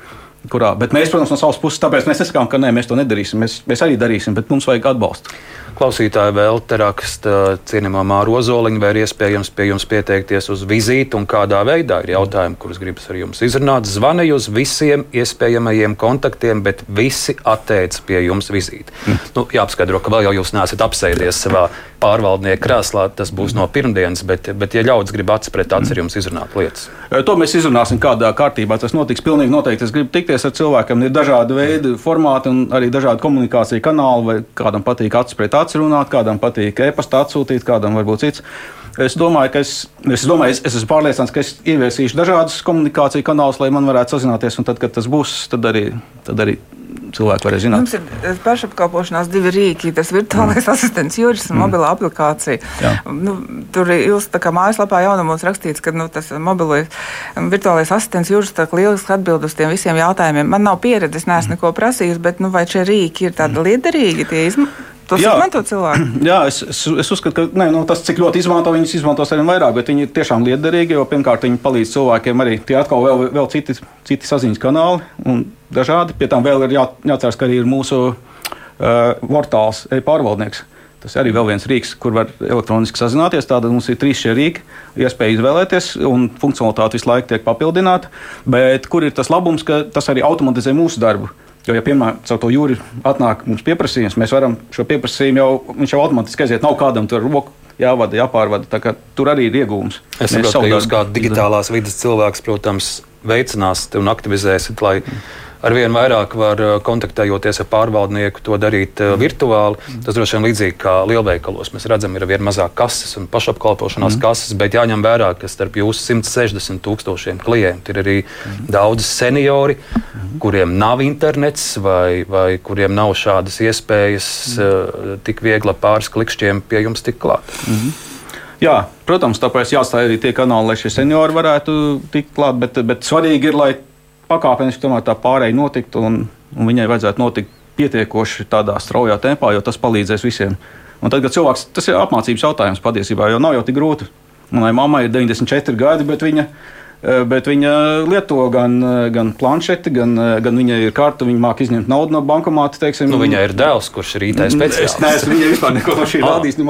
kurā. Bet mēs, protams, no savas puses, tāpēc mēs nesakām, ka nē, mēs to nedarīsim. Mēs, mēs arī darīsim, bet mums vajag atbalstu. Klausītāji vēl te raksta, cienījamā Māra Ozoliņa, vai ir iespējams pie jums pieteikties uz vizīti un kādā veidā ir jautājumi, kurus gribas ar jums izrunāt. Zvanīju uz visiem iespējamajiem kontaktiem, bet visi atteica pie jums vizīti. Mm. Nu, jāapskaidro, ka vēl jau jūs neesat apsēdies savā pārvaldnieka krēslā, tas būs no pirmdienas, bet, bet ja ļaudis grib acis pret acis ar jums izrunāt lietas. To mēs izrunāsim kādā kārtībā. Tas notiks pilnīgi noteikti. Es gribu tikties ar cilvēkiem. Ir dažādi veidi, formāti un arī dažādi komunikācija kanāli. Vai kādam patīk acis pret acis runāt, kādam patīk e-pasta atsūtīt, kādam varbūt cits. Es domāju, ka es, es, domāju, es, es esmu pārliecināts, ka es ieviesīšu dažādus komunikāciju kanālus, lai man varētu sazināties. Tad, kad tas būs, tad arī, tad arī cilvēki varēs zināt. Mums ir eh, pašapkalpošanās divi rīki. Tas virtuālais mm. asistents Juris un mm. mobilā aplikācija. Jā. Nu, tur jūs tā kā mājaslapā jaunumos rakstīts, ka nu, tas mobilais virtuālais asistents Juris tā lieliski atbild uz tiem visiem jautājumiem. Man nav pieredzes, neesmu mm. neko prasījis, bet nu, vai šie rīki ir tādi mm. liederīgi? Tie izm Tos jā, izmanto cilvēki. Jā, es, es, es uzskatu, ka ne, nu, tas, cik ļoti izmanto, viņas izmantos arī vairāk, bet viņi ir tiešām liederīgi, jo pirmkārt viņi palīdz cilvēkiem arī tie atkal vēl, vēl citi, citi saziņas kanāli un dažādi. Pie tam vēl ir jā, jāatcerās, ka arī ir mūsu uh, portāls e-pārvaldnieks. Tas arī vēl viens rīks, kur var elektroniski sazināties. Tātad mums ir trīs šie rīki, iespēja izvēlēties, un funkcionalitāte visu laiku tiek papildināta. Bet kur ir tas labums, ka tas arī automatizē mūsu darbu? Jo, ja piemēram, caur to jūri atnāk mums pieprasījums, mēs varam šo pieprasījumu jau, viņš jau automātiski aiziet, nav kādam tur roku jāvada, jāpārvada. Tur arī ir iegūms. Es saprotu, ka jūs kā digitālās vidas cilvēks, protams, veicināsiet un aktivizēsiet, lai mm arvien vairāk var uh, kontaktējoties ar pārvaldnieku, to darīt uh, virtuāli. Tas droši vien līdzīgi kā lielveikalos. Mēs redzam, ir arvien mazāk kases un pašapkalpošanās mm. kases, bet jāņem vērā, ka starp jūsu 160 tūkstošiem klientu ir arī mm. daudzi seniori, mm. kuriem nav internets vai, vai kuriem nav šādas iespējas mm. tik viegli pāris klikšķiem pie jums tik klāt. Mm. Jā, protams, tāpēc jāstāj arī tie kanāli, lai šie seniori varētu tikt klāt, bet, bet svarīgi ir, lai pakāpeniski tomēr tā pārēja notiktu, un, un viņai vajadzētu notikt pietiekoši tādā straujā tempā, jo tas palīdzēs visiem. Un tad, kad cilvēks, tas ir apmācības jautājums patiesībā, jo nav jau tik grūti. Manai mammai ir 94 gadi, bet viņa, eh, bet viņa lieto gan, eh, gan planšeti, gan, eh, gan viņa ir karta, viņa māca izņemt naudu no bankomāta. Teiksim, nu, viņa ir dēls, kurš ir IT speciālists. Es neesmu viņa vispār neko no šī rādījis. Nu,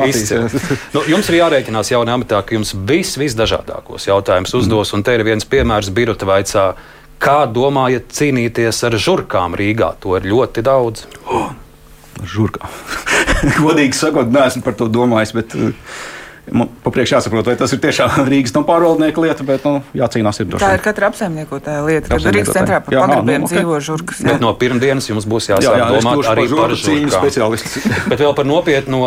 nu, jums ir jārēķinās jaunā amatā, ka jums viss, visdažādākos jautājumus uzdos, un te ir viens piemērs, Birota vaicā Kā domājat cīnīties ar žurkām Rīgā? To ir ļoti daudz. Oh, žurkām. Godīgi sakot, neesmu par to domājis. Bet, Man papriekš jāsaprot, vai tas ir tiešām Rīgas no pārvaldnieka lieta, bet nu, jācīnās ir droši. Tā ir katra apsaimniekotāja lieta, kad Rīgas centrā pa pagrabiem nu, okay. dzīvo žurkas. Bet no pirmdienas jums būs jāsāk jā, jā, domāt arī par žurkām. bet vēl par nopietno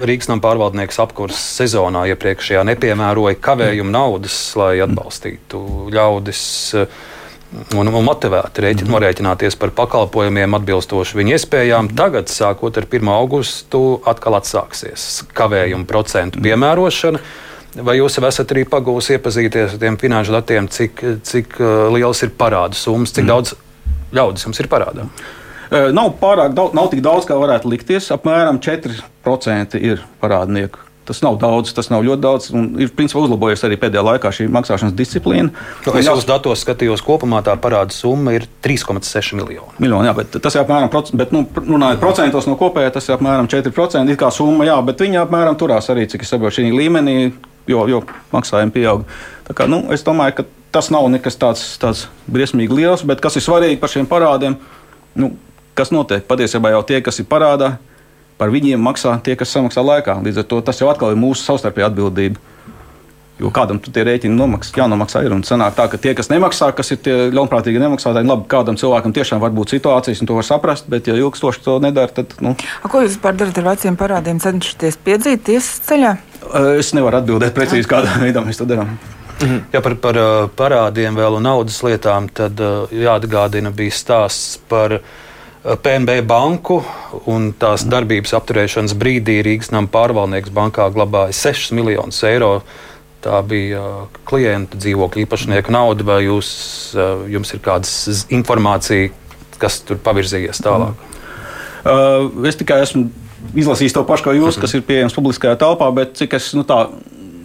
Rīgas no pārvaldnieks apkurses sezonā iepriekšējā nepiemēroja kavējumu naudas, lai atbalstītu ļaudis. Uh, un, un motivēti rēķin, mm norēķināties par pakalpojumiem atbilstoši viņu iespējām. Mm. Tagad, sākot ar 1. augustu, atkal atsāksies kavējumu procentu piemērošana. Vai jūs jau esat arī pagūsi iepazīties ar tiem finanšu datiem, cik, cik uh, liels ir parādu summas, cik mm. daudz ļaudis jums ir parādā? Uh, nav pārāk daudz, nav tik daudz, kā varētu likties. Apmēram 4% ir parādnieku Tas nav daudz, tas nav ļoti daudz. Ir principā uzlabojies arī pēdējā laikā šī maksāšanas disciplīna. Nu, es jau uz datos skatījos, kopumā tā parāda summa ir 3,6 miljoni. Miljoni, jā, bet tas ir apmēram, bet, nu, runājot procentos no kopējā, tas ir apmēram 4%. Ir kā summa, jā, bet viņa apmēram turās arī, cik es saprotu, šī līmenī, jo, jo maksājumi pieaug. Tā kā, nu, es domāju, ka tas nav nekas tāds, tāds briesmīgi liels, bet kas ir svarīgi par šiem parādiem, nu, kas notiek patiesībā jau tie, kas ir parādā par viņiem maksā tie, kas samaksā laikā. Līdz ar to tas jau atkal ir mūsu savstarpēja atbildība. Jo kādam tie rēķini nomaksā, jānomaksā ir. Un sanāk tā, ka tie, kas nemaksā, kas ir tie ļaunprātīgi nemaksātāji, labi, kādam cilvēkam tiešām var būt situācijas, un to var saprast, bet ja ilgstoši to nedara, tad. Nu. A, ko jūs vispār darat ar veciem parādiem? Cenšaties piedzīt tiesas ceļā? Es nevaru atbildēt precīzi, kādā veidā mēs to darām. Mhm. Ja par, par parādiem vēl un naudas lietām, tad jāatgādina bija stāsts par PNB banku un tās darbības apturēšanas brīdī Rīgas nama pārvaldnieks bankā glabāja 6 miljonus eiro. Tā bija klienta dzīvokļa īpašnieka nauda, vai jūs, jums ir kāda informācija, kas tur pavirzījies tālāk? Uh, es tikai esmu izlasījis to pašu, kā jūs, -hmm. kas ir pieejams publiskajā telpā, bet cik es nu, tā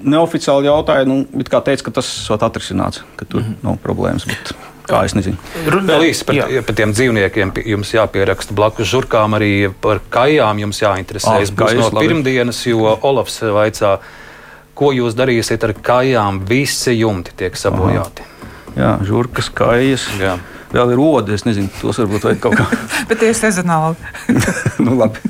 neoficiāli jautāju, nu, kā teica, ka tas ir atrisināts, ka tur mm -hmm. nav problēmas. Bet... Kā es nezinu. Vēl īsi par, par tiem dzīvniekiem. Jums jāpieraksta blakus žurkām, arī par kājām jums jāinteresējas. Ah, būs no labi. pirmdienas, jo Olafs vaicā, ko jūs darīsiet ar kājām. Visi jumti tiek sabojāti. Aha. Jā, žurkas, kājas. Jā. Vēl ir odi, es nezinu, tos varbūt vajag kaut kā. Bet tie ir sezonāli. nu, labi.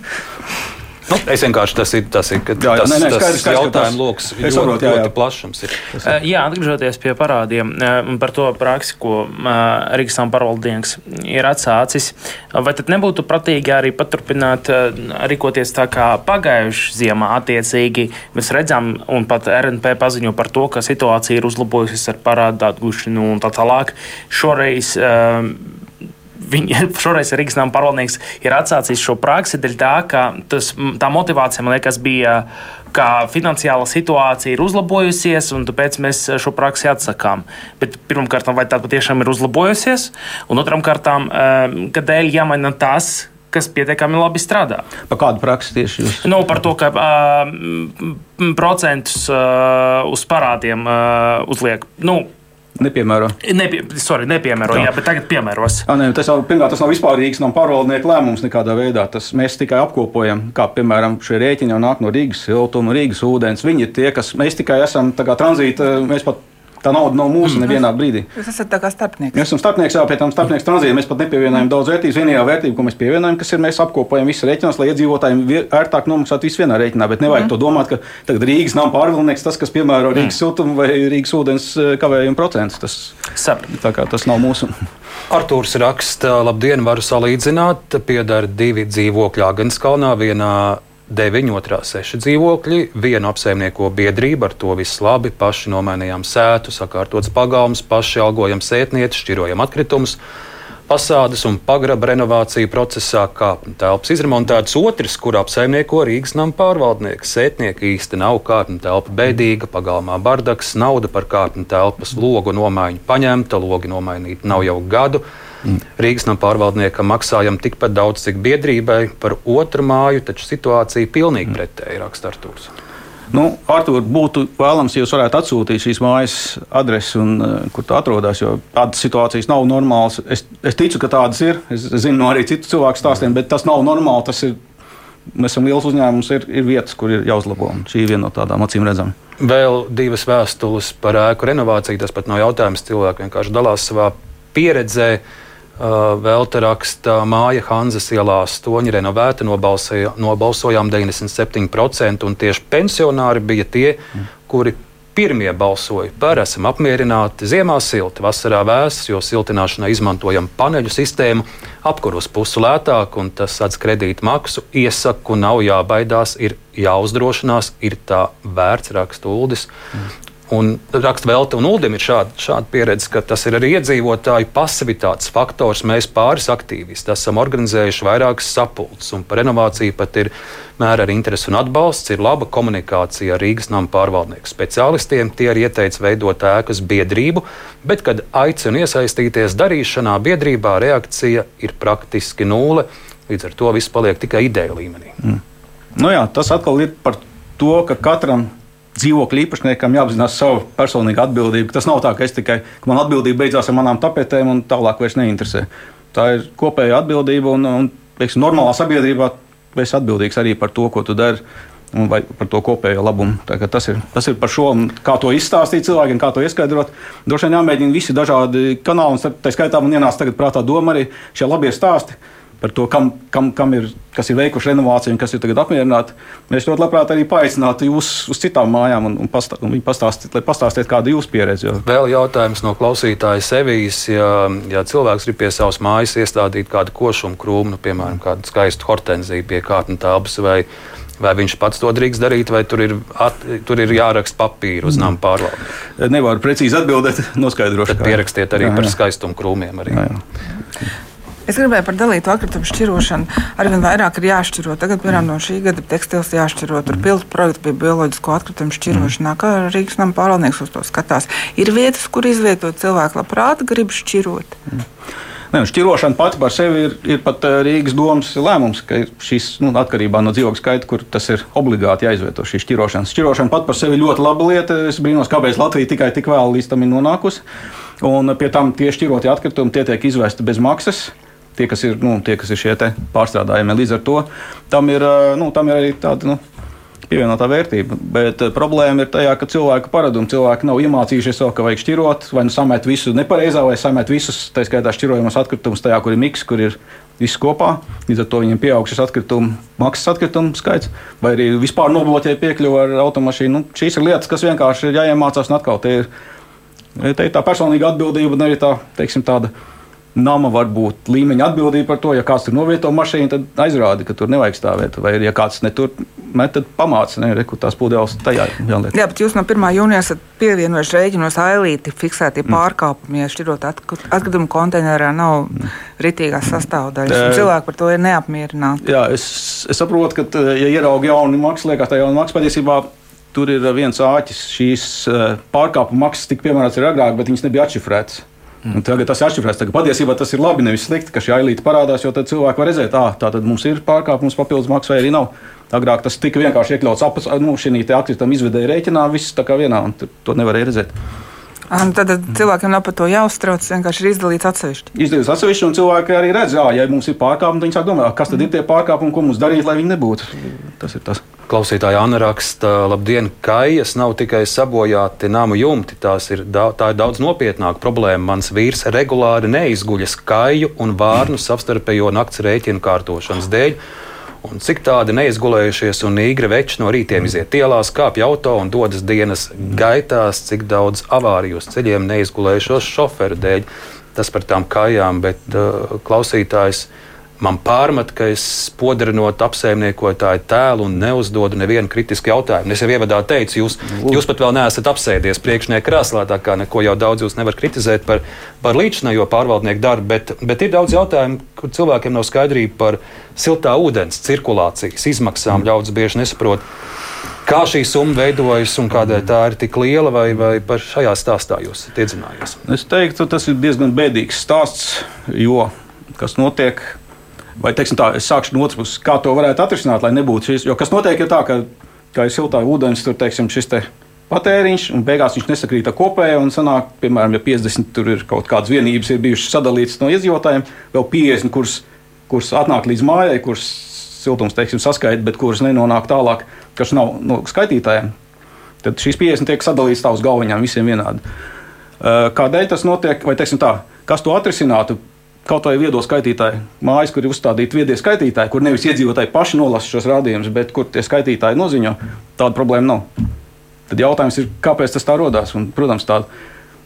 Nu, es vienkārši tas ir tas, ir, jā, jā, tas, nē, nē, skaidrs, tas jautājums lokus ļoti, saprotu, jā, jā. ļoti plašs. Ir. Uh, jā, atgriežoties pie parādiem uh, par to praksi, ko uh, Rīgas pārvaldnieks ir atsācis, vai tad nebūtu prātīgi arī paturpināt rīkoties tā kā pagājušajā ziemā attiecīgi mēs redzam, un pat RNP paziņo par to, ka situācija ir uzlabojusies ar parādu atgūšanu un tā tālāk. Šoreiz Viņa šoreiz Rīgas nama pārvaldnieks ir atsācis šo praksi dēļ tā, ka tas, tā motivācija, man liekas, bija ka finansiāla situācija ir uzlabojusies, un tāpēc mēs šo praksi atsakām. Bet pirmkārt, vai tā patiešām ir uzlabojusies, un otram kārtām, eh, kādēļ jāmaina tas, kas pietiekami labi strādā. Par kādu praksi tieši jūs? Nu, par to, ka uh, procentus uh, uz parādiem uh, uzliek. Nu, nepiemēro. Nepie, sorry, nepiemēro, jā, bet tagad piemēros. Jā, nē, tas jau pirmkārt, tas nav vispārīgs no pārvaldnieku lēmums nekādā veidā. Tas mēs tikai apkopojam, kā piemēram šie rēķini jau nāk no Rīgas siltuma, Rīgas ūdens. Viņi ir tie, kas mēs tikai esam tranzīta, mēs pat Tā nauda nav mūsu mm. nevienā brīdī. Jūs esat tā kā starpnieks. Mēs esam starpnieks, jau pie tam starpnieks tranzīta. Mēs pat nepievienojam daudz vērtības. Vienīgā vērtība, ko mēs pievienojam, kas ir, mēs apkopojam visu rēķinās, lai iedzīvotājiem ērtāk nomaksātu visu vienā rēķinā. Bet nevajag mm. to domāt, ka tagad Rīgas nav pārvaldnieks, tas, kas piemēro mm. Rīgas siltumu vai Rīgas ūdens eh, kavējumu procentus. Tas, tā kā tas nav mūsu. Artūrs raksta, labdien, varu salīdzināt, piedara divi dzīvokļi Agenskalnā, vienā 9, otrā 6 dzīvokļi, vienu apsaimnieko biedrību, ar to viss labi, paši nomainījām sētu, sakārtots pagalms, paši algojam sētnieci, šķirojam atkritumus. Fasādes un pagraba renovācija procesā, kā telpas izremontētas otrs, kur apsaimnieko Rīgas nama pārvaldnieks. Sētnieki īsti nav kārtņa telpa bēdīga, pagalmā bardaks, nauda par kārtņa telpas logu nomaiņu paņemta, logi nomainīti nav jau gadu. Rīgas nama pārvaldniekam maksājam tikpat daudz, cik biedrībai par otru māju, taču situācija pilnīgi mm. pretēji raksta Artūrs. Nu, Artur, būtu vēlams, ja jūs varētu atsūtīt šīs mājas adresi, un, uh, kur tā atrodas. Jo tādas situācijas nav normālas. Es, es ticu, ka tādas ir. Es zinu no arī citu cilvēku stāstiem, bet tas nav normāli. Tas ir, mēs esam liels uzņēmums, ir, ir vietas, kur ir jāuzlabo. Šī ir viena no tādām acīm redzamām. Vēl divas vēstules par ēku renovāciju. Tas pat nav jautājums. Cilvēki vienkārši dalās savā pieredzē. Uh, Uh, vēl te raksta māja Hanzas ielā stoņi renovēta, nobalsojām 97%, un tieši pensionāri bija tie, kuri pirmie balsoja par esam apmierināti. Ziemā silti, vasarā vēss, jo siltināšanai izmantojam paneļu sistēmu, apkuros pusi lētāk, un tas sadz kredītu maksu. Iesaku nav jābaidās, ir jāuzdrošinās, ir tā vērts raksta Uldis. Mm. Un raksta Velta un Ulim ir šāda, šāda pieredze, ka tas ir arī iedzīvotāju pasivitātes faktors. Mēs pāris aktīvisti esam organizējuši vairākas sapulces, un par renovāciju pat ir mēra arī interesi un atbalsts. Ir laba komunikācija ar Rīgas nama pārvaldnieku speciālistiem. Tie arī ieteica veidot ēkas biedrību, bet, kad aicina iesaistīties darīšanā, biedrībā reakcija ir praktiski nulle. Līdz ar to viss paliek tikai ideja līmenī. Mm. Nu jā, tas atkal ir par to, ka katram dzīvokļu īpašniekam jāapzinās savu personīgu atbildību. Tas nav tā, ka tikai ka man atbildība beidzās ar manām tapetēm un tālāk vairs neinteresē. Tā ir kopēja atbildība un, un teiksim, normālā sabiedrībā esi atbildīgs arī par to, ko tu dari. Vai par to kopējo labumu. Tas ir, tas ir par šo, kā to izstāstīt cilvēkiem, kā to ieskaidrot. Droši vien jāmēģina visi dažādi kanāli, un tā skaitā man ienāca prātā doma arī šie labie stāsti par to, kam, kam, kam ir, kas ir veikuši renovāciju un kas ir tagad apmierināti. Mēs ļoti labprāt arī paaicinātu jūs uz citām mājām un, un, pastā, un pastāstīt, lai pastāstītu, kāda ir jūsu pieredze. Jo. Vēl jautājums no klausītāja Sevijas. Ja, ja cilvēks grib pie savas mājas iestādīt kādu košumu krūmu, nu, piemēram, kādu skaistu hortenziju pie kārtnes telpas vai Vai viņš pats to drīkst darīt, vai tur ir, at, tur ir jāraksta papīra uz nama pārvaldi? Nevaru precīzi atbildēt, noskaidrošu. Tad pierakstiet arī jā, jā. par skaistumu krūmiem. Arī. Jā, jā. Es gribēju par dalītu atkritumu šķirošanu. Arvien vairāk ir jāšķiro. Tagad, piemēram, no šī gada tekstils jāšķiro. Tur pildu projekts bija bioloģisko atkritumu šķirošanā. Kā Rīgas nama pārvaldnieks uz to skatās? Ir vietas, kur izvietot cilvēku labprāt grib šķirot. Mm. Ne, šķirošana pati par sevi ir, ir pat eh, Rīgas domas lēmums, ka šis nu, atkarībā no dzīvokļa skaita, kur tas ir obligāti jāizvieto šī šķirošana. Šķirošana pati par sevi ļoti laba lieta. Es brīnos, kāpēc Latvija tikai tik vēlu līdz tam ir nonākusi. Un pie tam tie šķirotie atkritumi tie tiek izvesti bez maksas tie, kas ir, nu, tie, kas ir šie pārstrādājumi. Līdz ar to tam ir, nu, tam ir arī tāda. Nu, Pievienotā vērtība. Bet uh, problēma ir tajā, ka cilvēku paradumi cilvēki nav iemācījušies to, ka vajag šķirot, vai nu samēt visu nepareizā, vai samēt visus, tā skaitā šķirojamos atkritumus tajā, kur ir miks, kur ir viss kopā. Līdz ar to viņiem pieaug šis atkritumu, maksas atkritumu skaits, vai arī vispār nobloķē piekļuvi ar automašīnu. Nu, šīs ir lietas, kas vienkārši ir jāiemācās, un atkal te ir, te ir tā personīga atbildība, arī tā, teiksim, tāda nama varbūt līmeņa atbildība par to, ja kāds tur novieto mašīnu, tad aizrādi, ka tur nevajag stāvēt. Vai, ja kāds netur, met, tad pamāca, ne, re, kur tās pudeles tajā jāliek. Jā, bet jūs no 1. jūnija esat pievienojuši rēķinos ailīti fiksētie mm. pārkāpumi, ja šķirot atkritumu konteinerā nav mm. ritīgās sastāvdaļas. E, cilvēki par to ir neapmierināti. Jā, es, es saprotu, ka, ja ierauga jaunu maksu, liekas, tā jauna maksa patiesībā. Tur ir viens āķis. Šīs pārkāpuma maksas tika piemērotas agrāk, bet viņas nebija atšifrētas. Un tagad tas ir atšifrēts. Tagad patiesībā tas ir labi, nevis slikti, ka šī ailīte parādās, jo tad cilvēki var redzēt, ah, tā tad mums ir pārkāpums, papildus maksa vai arī nav. Agrāk tas tika vienkārši iekļauts apakšā, nu, šī atkrituma izvedēja rēķinā, viss tā kā vienā, un to nevarēja redzēt. Ah, nu tad tad cilvēkiem nav par to jāuztrauc, vienkārši ir izdalīts atsevišķi. Izdarīt atsevišķi, un cilvēki arī redz, jā, ja mums ir pārkāpumi, tad viņi sāk domāt, kas tad ir tie pārkāpumi, ko mums darīt, lai viņi nebūtu. Tas ir tas. Klausītāja Anna raksta, labdien, kājas nav tikai sabojāti namu jumti. Tās ir, da, tā ir daudz nopietnāka problēma. Mans vīrs regulāri neizguļas kāju un vārnu savstarpējo nakts rēķinu kārtošanas dēļ. Un cik tādi neizgulējušies un īgri veči no rītiem iziet ielās, kāpj auto un dodas dienas gaitās, cik daudz avāriju uz ceļiem neizgulējušos šoferu dēļ. Tas par tām kājām, bet uh, klausītājs man pārmet, ka es podrinot apsaimniekotāju tēlu un neuzdodu nevienu kritisku jautājumu. Es jau ievadā teicu, jūs, jūs pat vēl neesat apsēdies priekšnieka krēslā, tā kā neko jau daudz jūs nevar kritizēt par, par līdzinējo pārvaldnieku darbu, bet, bet ir daudz jautājumu, kur cilvēkiem nav skaidrība par siltā ūdens cirkulācijas izmaksām. Ļaudis bieži nesaprot. Kā šī summa veidojas un kādēļ tā ir tik liela, vai, vai par šajā stāstā jūs iedzinājies? Es teiktu, tas ir diezgan bēdīgs stāsts, jo kas notiek Vai teiksim, tā, es sākšu no otras puses, kā to varētu atrisināt, lai nebūtu šis. Jo kas notiek, ir tā, ka, ka ir siltā ūdens, tur teiksim, šis te patēriņš, un beigās viņš nesakrīt ar kopējo. Un sanāk, piemēram, ja 50 tur ir kaut kādas vienības, ir bijušas sadalītas no iedzīvotājiem, vēl 50, kuras, kuras atnāk līdz mājai, kuras siltums teiksim, saskaita, bet kuras nenonāk tālāk, kas nav no skaitītājiem. Tad šīs 50 tiek sadalītas tā uz galviņām visiem vienādi. Kādēļ tas notiek? Vai teiksim tā, kas to atrisinātu? Kaut vai viedo skaitītāju mājas, kur ir uzstādīti viedie skaitītāji, kur nevis iedzīvotāji paši nolasa šos rādījumus, bet kur tie skaitītāji noziņo, tāda problēma nav. Tad jautājums ir, kāpēc tas tā radās? Protams, tāda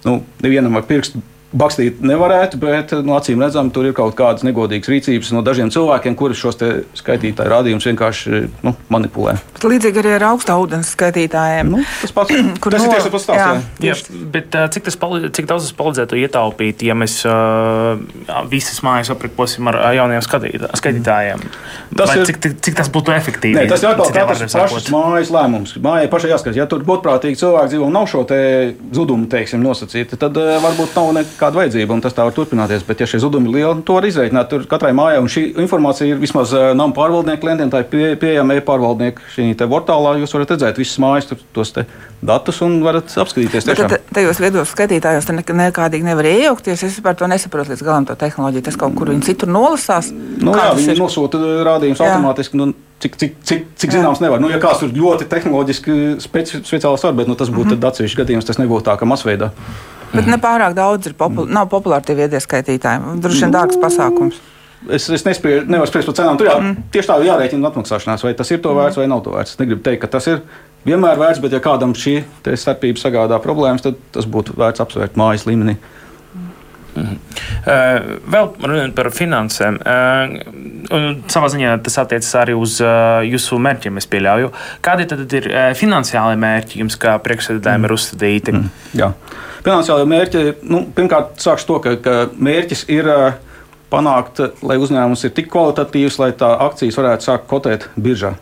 nu, nevienam ar pirkstu Bakstīt nevarētu, bet no nu, acīm redzam, tur ir kaut kādas negodīgas rīcības no dažiem cilvēkiem, kuri šos skaitītāju rādījumus vienkārši nu, manipulē. Bet līdzīgi arī ar augstā ūdens skaitītājiem. Nu, tas pats kur tas no, ir tieši tas pats. Jā, jā, bet cik, palīdz, cik daudz tas palīdzētu ietaupīt, ja mēs uh, visas mājas aprīkosim ar jauniem skaitītājiem? Tas Vai ir, cik, cik tas būtu efektīvi? Nē, tas ir atkal katrs pašas mājas lēmums. Mājai pašai jāskatās, ja tur godprātīgi cilvēki dzīvo un nav šo zudumu, teiksim, nosacīti, tad uh, varbūt nav nekā kāda vajadzība, un tas tā var turpināties. Bet, ja šie zudumi ir lieli, to var izreikināt. Tur katrai mājai, un šī informācija ir vismaz eh, nama pārvaldnieku klientiem, tā ir pie, pieejama e-pārvaldnieku šī portālā. Jūs varat redzēt visas mājas, tur, tos datus un varat apskatīties. Tad, tajos viedos skatītājos nekādīgi nevar iejaukties. Es par to nesaprotu līdz galam to tehnoloģiju. Tas kaut kur viņi citur nolasās. Nu, jā, viņi ir? Nosūta rādījumus automātiski. Nu, Cik, cik, cik, cik zināms, nevar. Nu, ja kāds tur ļoti tehnoloģiski speci, speciāls var, bet nu, tas būtu mm -hmm. atsevišķs gadījums, tas nebūtu tā, ka masveidā. Bet mm. ne pārāk daudz ir popul nav populāri tie viedie skaitītāji. Droši vien dārgs pasākums. Es, es nespēju, nevaru spriest par cenām. Tur jā, mm. tieši tā jārēķina atmaksāšanās, vai tas ir to vērts vai nav to vērts. Es negribu teikt, ka tas ir vienmēr vērts, bet ja kādam šī starpība sagādā problēmas, tad tas būtu vērts apsvērt mājas līmenī. Mm. Uh, vēl runājot par finansēm, uh, savā ziņā tas attiecas arī uz uh, jūsu mērķiem, es pieļauju. Kādi tad ir uh, finansiāli mērķi jums, kā priekšsēdētājiem, mm. ir uzstādīti? Mm. Jā. Finansiāli mērķi, nu, pirmkārt, sākšu to, ka, ka mērķis ir panākt, lai uzņēmums ir tik kvalitatīvs, lai tā akcijas varētu sākt kotēt biržā.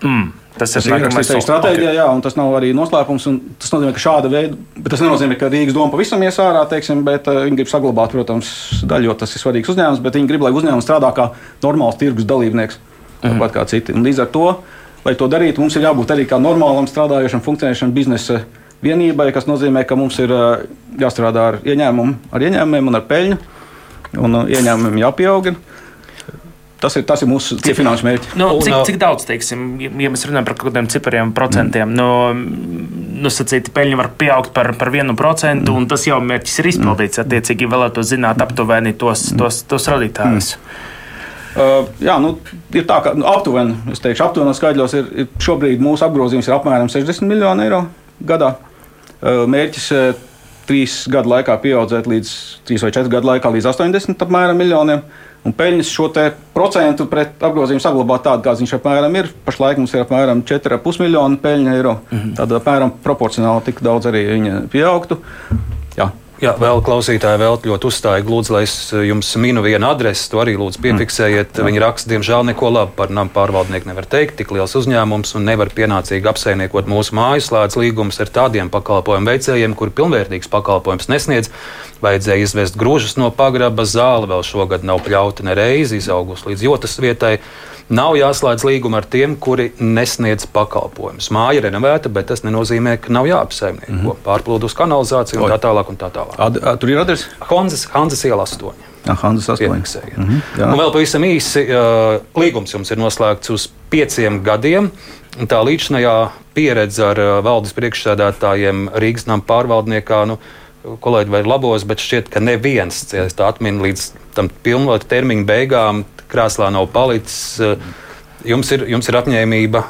Mm. Tas, ir ierakstīts arī stratēģijā, okay. jā, un tas nav arī noslēpums. Tas nozīmē, ka šāda veida, bet tas nenozīmē, ka Rīgas doma pavisam ies ārā, teiksim, bet uh, viņi grib saglabāt, protams, daļu, jo tas ir svarīgs uzņēmums, bet viņi grib, lai uzņēmums strādā kā normāls tirgus dalībnieks, tāpat mm -hmm. kā citi. Un līdz ar to, lai to darītu, mums ir jābūt arī kā normālam strādājošam, funkcionējošam biznesa vienībai, kas nozīmē, ka mums ir jāstrādā ar ieņēmumu, ar ieņēmumiem un ar peļņu, un ieņēmumiem jāpieaug. Tas ir, tas ir mūsu finanšu mērķis. Nu, cik, cik daudz, teiksim, ja mēs runājam par kaut kādiem cipariem, procentiem, mm. nu, nosacīti peļņa var pieaugt par, par vienu procentu, mm. un tas jau mērķis ir izpildīts. Attiecīgi, vēlētos zināt aptuveni tos, tos, tos radītājus. Mm. Uh, jā, nu, ir tā, ka nu, aptuveni, es teikšu, aptuveni skaidros, ir, ir šobrīd mūsu apgrozījums ir apmēram 60 miljoni eiro gadā. Mērķis trīs gadu laikā pieaudzēt līdz trīs vai četru gadu laikā līdz 80 apmēram miljoniem. Un peļņas šo procentu pret apgrozījumu saglabāt tādu, kāds viņš apmēram ir. Pašlaik mums ir apmēram 4,5 miljonu peļņa eiro. Mm -hmm. Tad apmēram proporcionāli tik daudz arī viņa pieaugtu. Jā. Jā, vēl klausītāji vēl ļoti uzstāja. Lūdzu, lai es eh, jums minu vienu adresi, to arī lūdzu piefiksējiet. Mm. Viņi raksta, diemžēl, neko labu par nama pārvaldnieku nevar teikt. Tik liels uzņēmums un nevar pienācīgi apsaimniekot mūsu mājaslēdz līgumus ar tādiem pakalpojumu veicējiem, kuri pilnvērtīgs pakalpojums nesniedz. Vajadzēja izvest grūžus no pagraba, zāle vēl šogad nav pļauta ne reizi, izaugusi līdz jotas vietai. Nav jāslēdz līguma ar tiem, kuri nesniedz pakalpojumus. Māja ir renovēta, bet tas nenozīmē, ka nav jāapsaimnieko. Mm -hmm. Pārplūdus kanalizāciju un tā tālāk. Un tā tālāk. Ad, a, tur ir adrese? Hanzas, Hanzas iela 8. Hanzas 8. Mm -hmm, un vēl pavisam īsi, uh, līgums jums ir noslēgts uz pieciem gadiem. Tā līdzinājā pieredze ar uh, valdes priekšsēdētājiem Rīgas nama pārvaldniekā. Nu, kolēģi vai labos, bet šķiet, ka neviens, ja tā atmin līdz tam pilnvaru termiņa beigām, krēslā nav palicis. Jums ir, jums ir apņēmība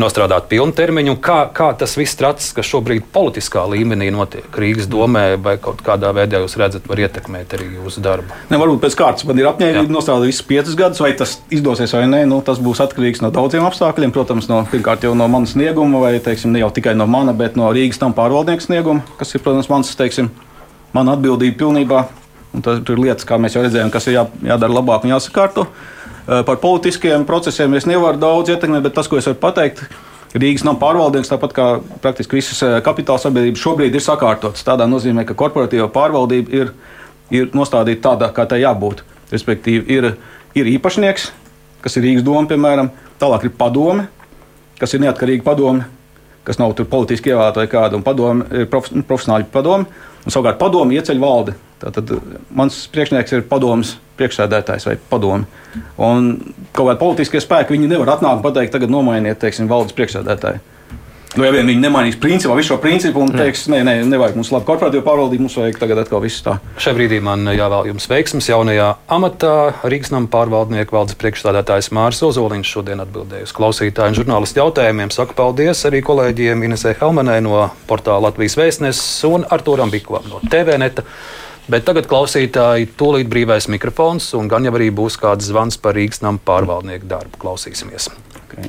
nostrādāt pilnu termiņu. Kā, kā tas viss tracis, kas šobrīd politiskā līmenī notiek Rīgas domē, vai kaut kādā veidā jūs redzat, var ietekmēt arī jūsu darbu? Ne, varbūt pēc kārtas man ir apņēmība nostrādāt visus piecus gadus, vai tas izdosies vai nē. Nu, tas būs atkarīgs no daudziem apstākļiem. Protams, no, pirmkārt jau no manas snieguma, vai teiksim, ne jau tikai no mana, bet no Rīgas tam pārvaldnieka snieguma, kas ir, protams, mans, teiksim, mana atbildība pilnībā Tas ir lietas, kā mēs jau redzējām, kas ir jā, jādara labāk un jāsakārto. Par politiskiem procesiem es nevaru daudz ietekmēt, bet tas, ko es varu pateikt, Rīgas nav pārvaldnieks, tāpat kā praktiski visas kapitāla sabiedrības šobrīd ir sakārtotas. Tādā nozīmē, ka korporatīva pārvaldība ir, ir nostādīta tādā, kā tai jābūt. Respektīvi, ir, ir īpašnieks, kas ir Rīgas doma, piemēram, tālāk ir padome, kas ir neatkarīga padome, kas nav politiski ievēlēta vai kāda, un padome ir profesionāļu padome, un savukārt padome ieceļ valdi. Tātad mans priekšnieks ir padomus priekšsēdētājs vai padomu. Un kaut kādi politiskie spēki viņi nevar atnākt un pateikt, tagad nomainiet teiksim, valdes priekšsēdētāju. Nu, ja vien viņi nemainīs principā visu šo principu un teiks, nē, nē, nevajag mums labi korporatīvu pārvaldību, mums vajag tagad atkal viss tā. Šajā brīdī man jāvēl jums veiksmes jaunajā amatā. Rīgas nama pārvaldnieku valdes priekšstādātājs Māris Ozoliņš šodien atbildēja uz klausītāju un žurnālistu jautājumiem. Saku paldies arī kolēģiem Inesē Helmanai no portāla Latvijas vēstneses un Arturam Bikovam no TVNeta. Bet tagad klausītāji tūlīt brīvais mikrofons, un gan jau arī būs kāds zvans par Rīgas nama pārvaldnieku darbu. Klausīsimies! Okay.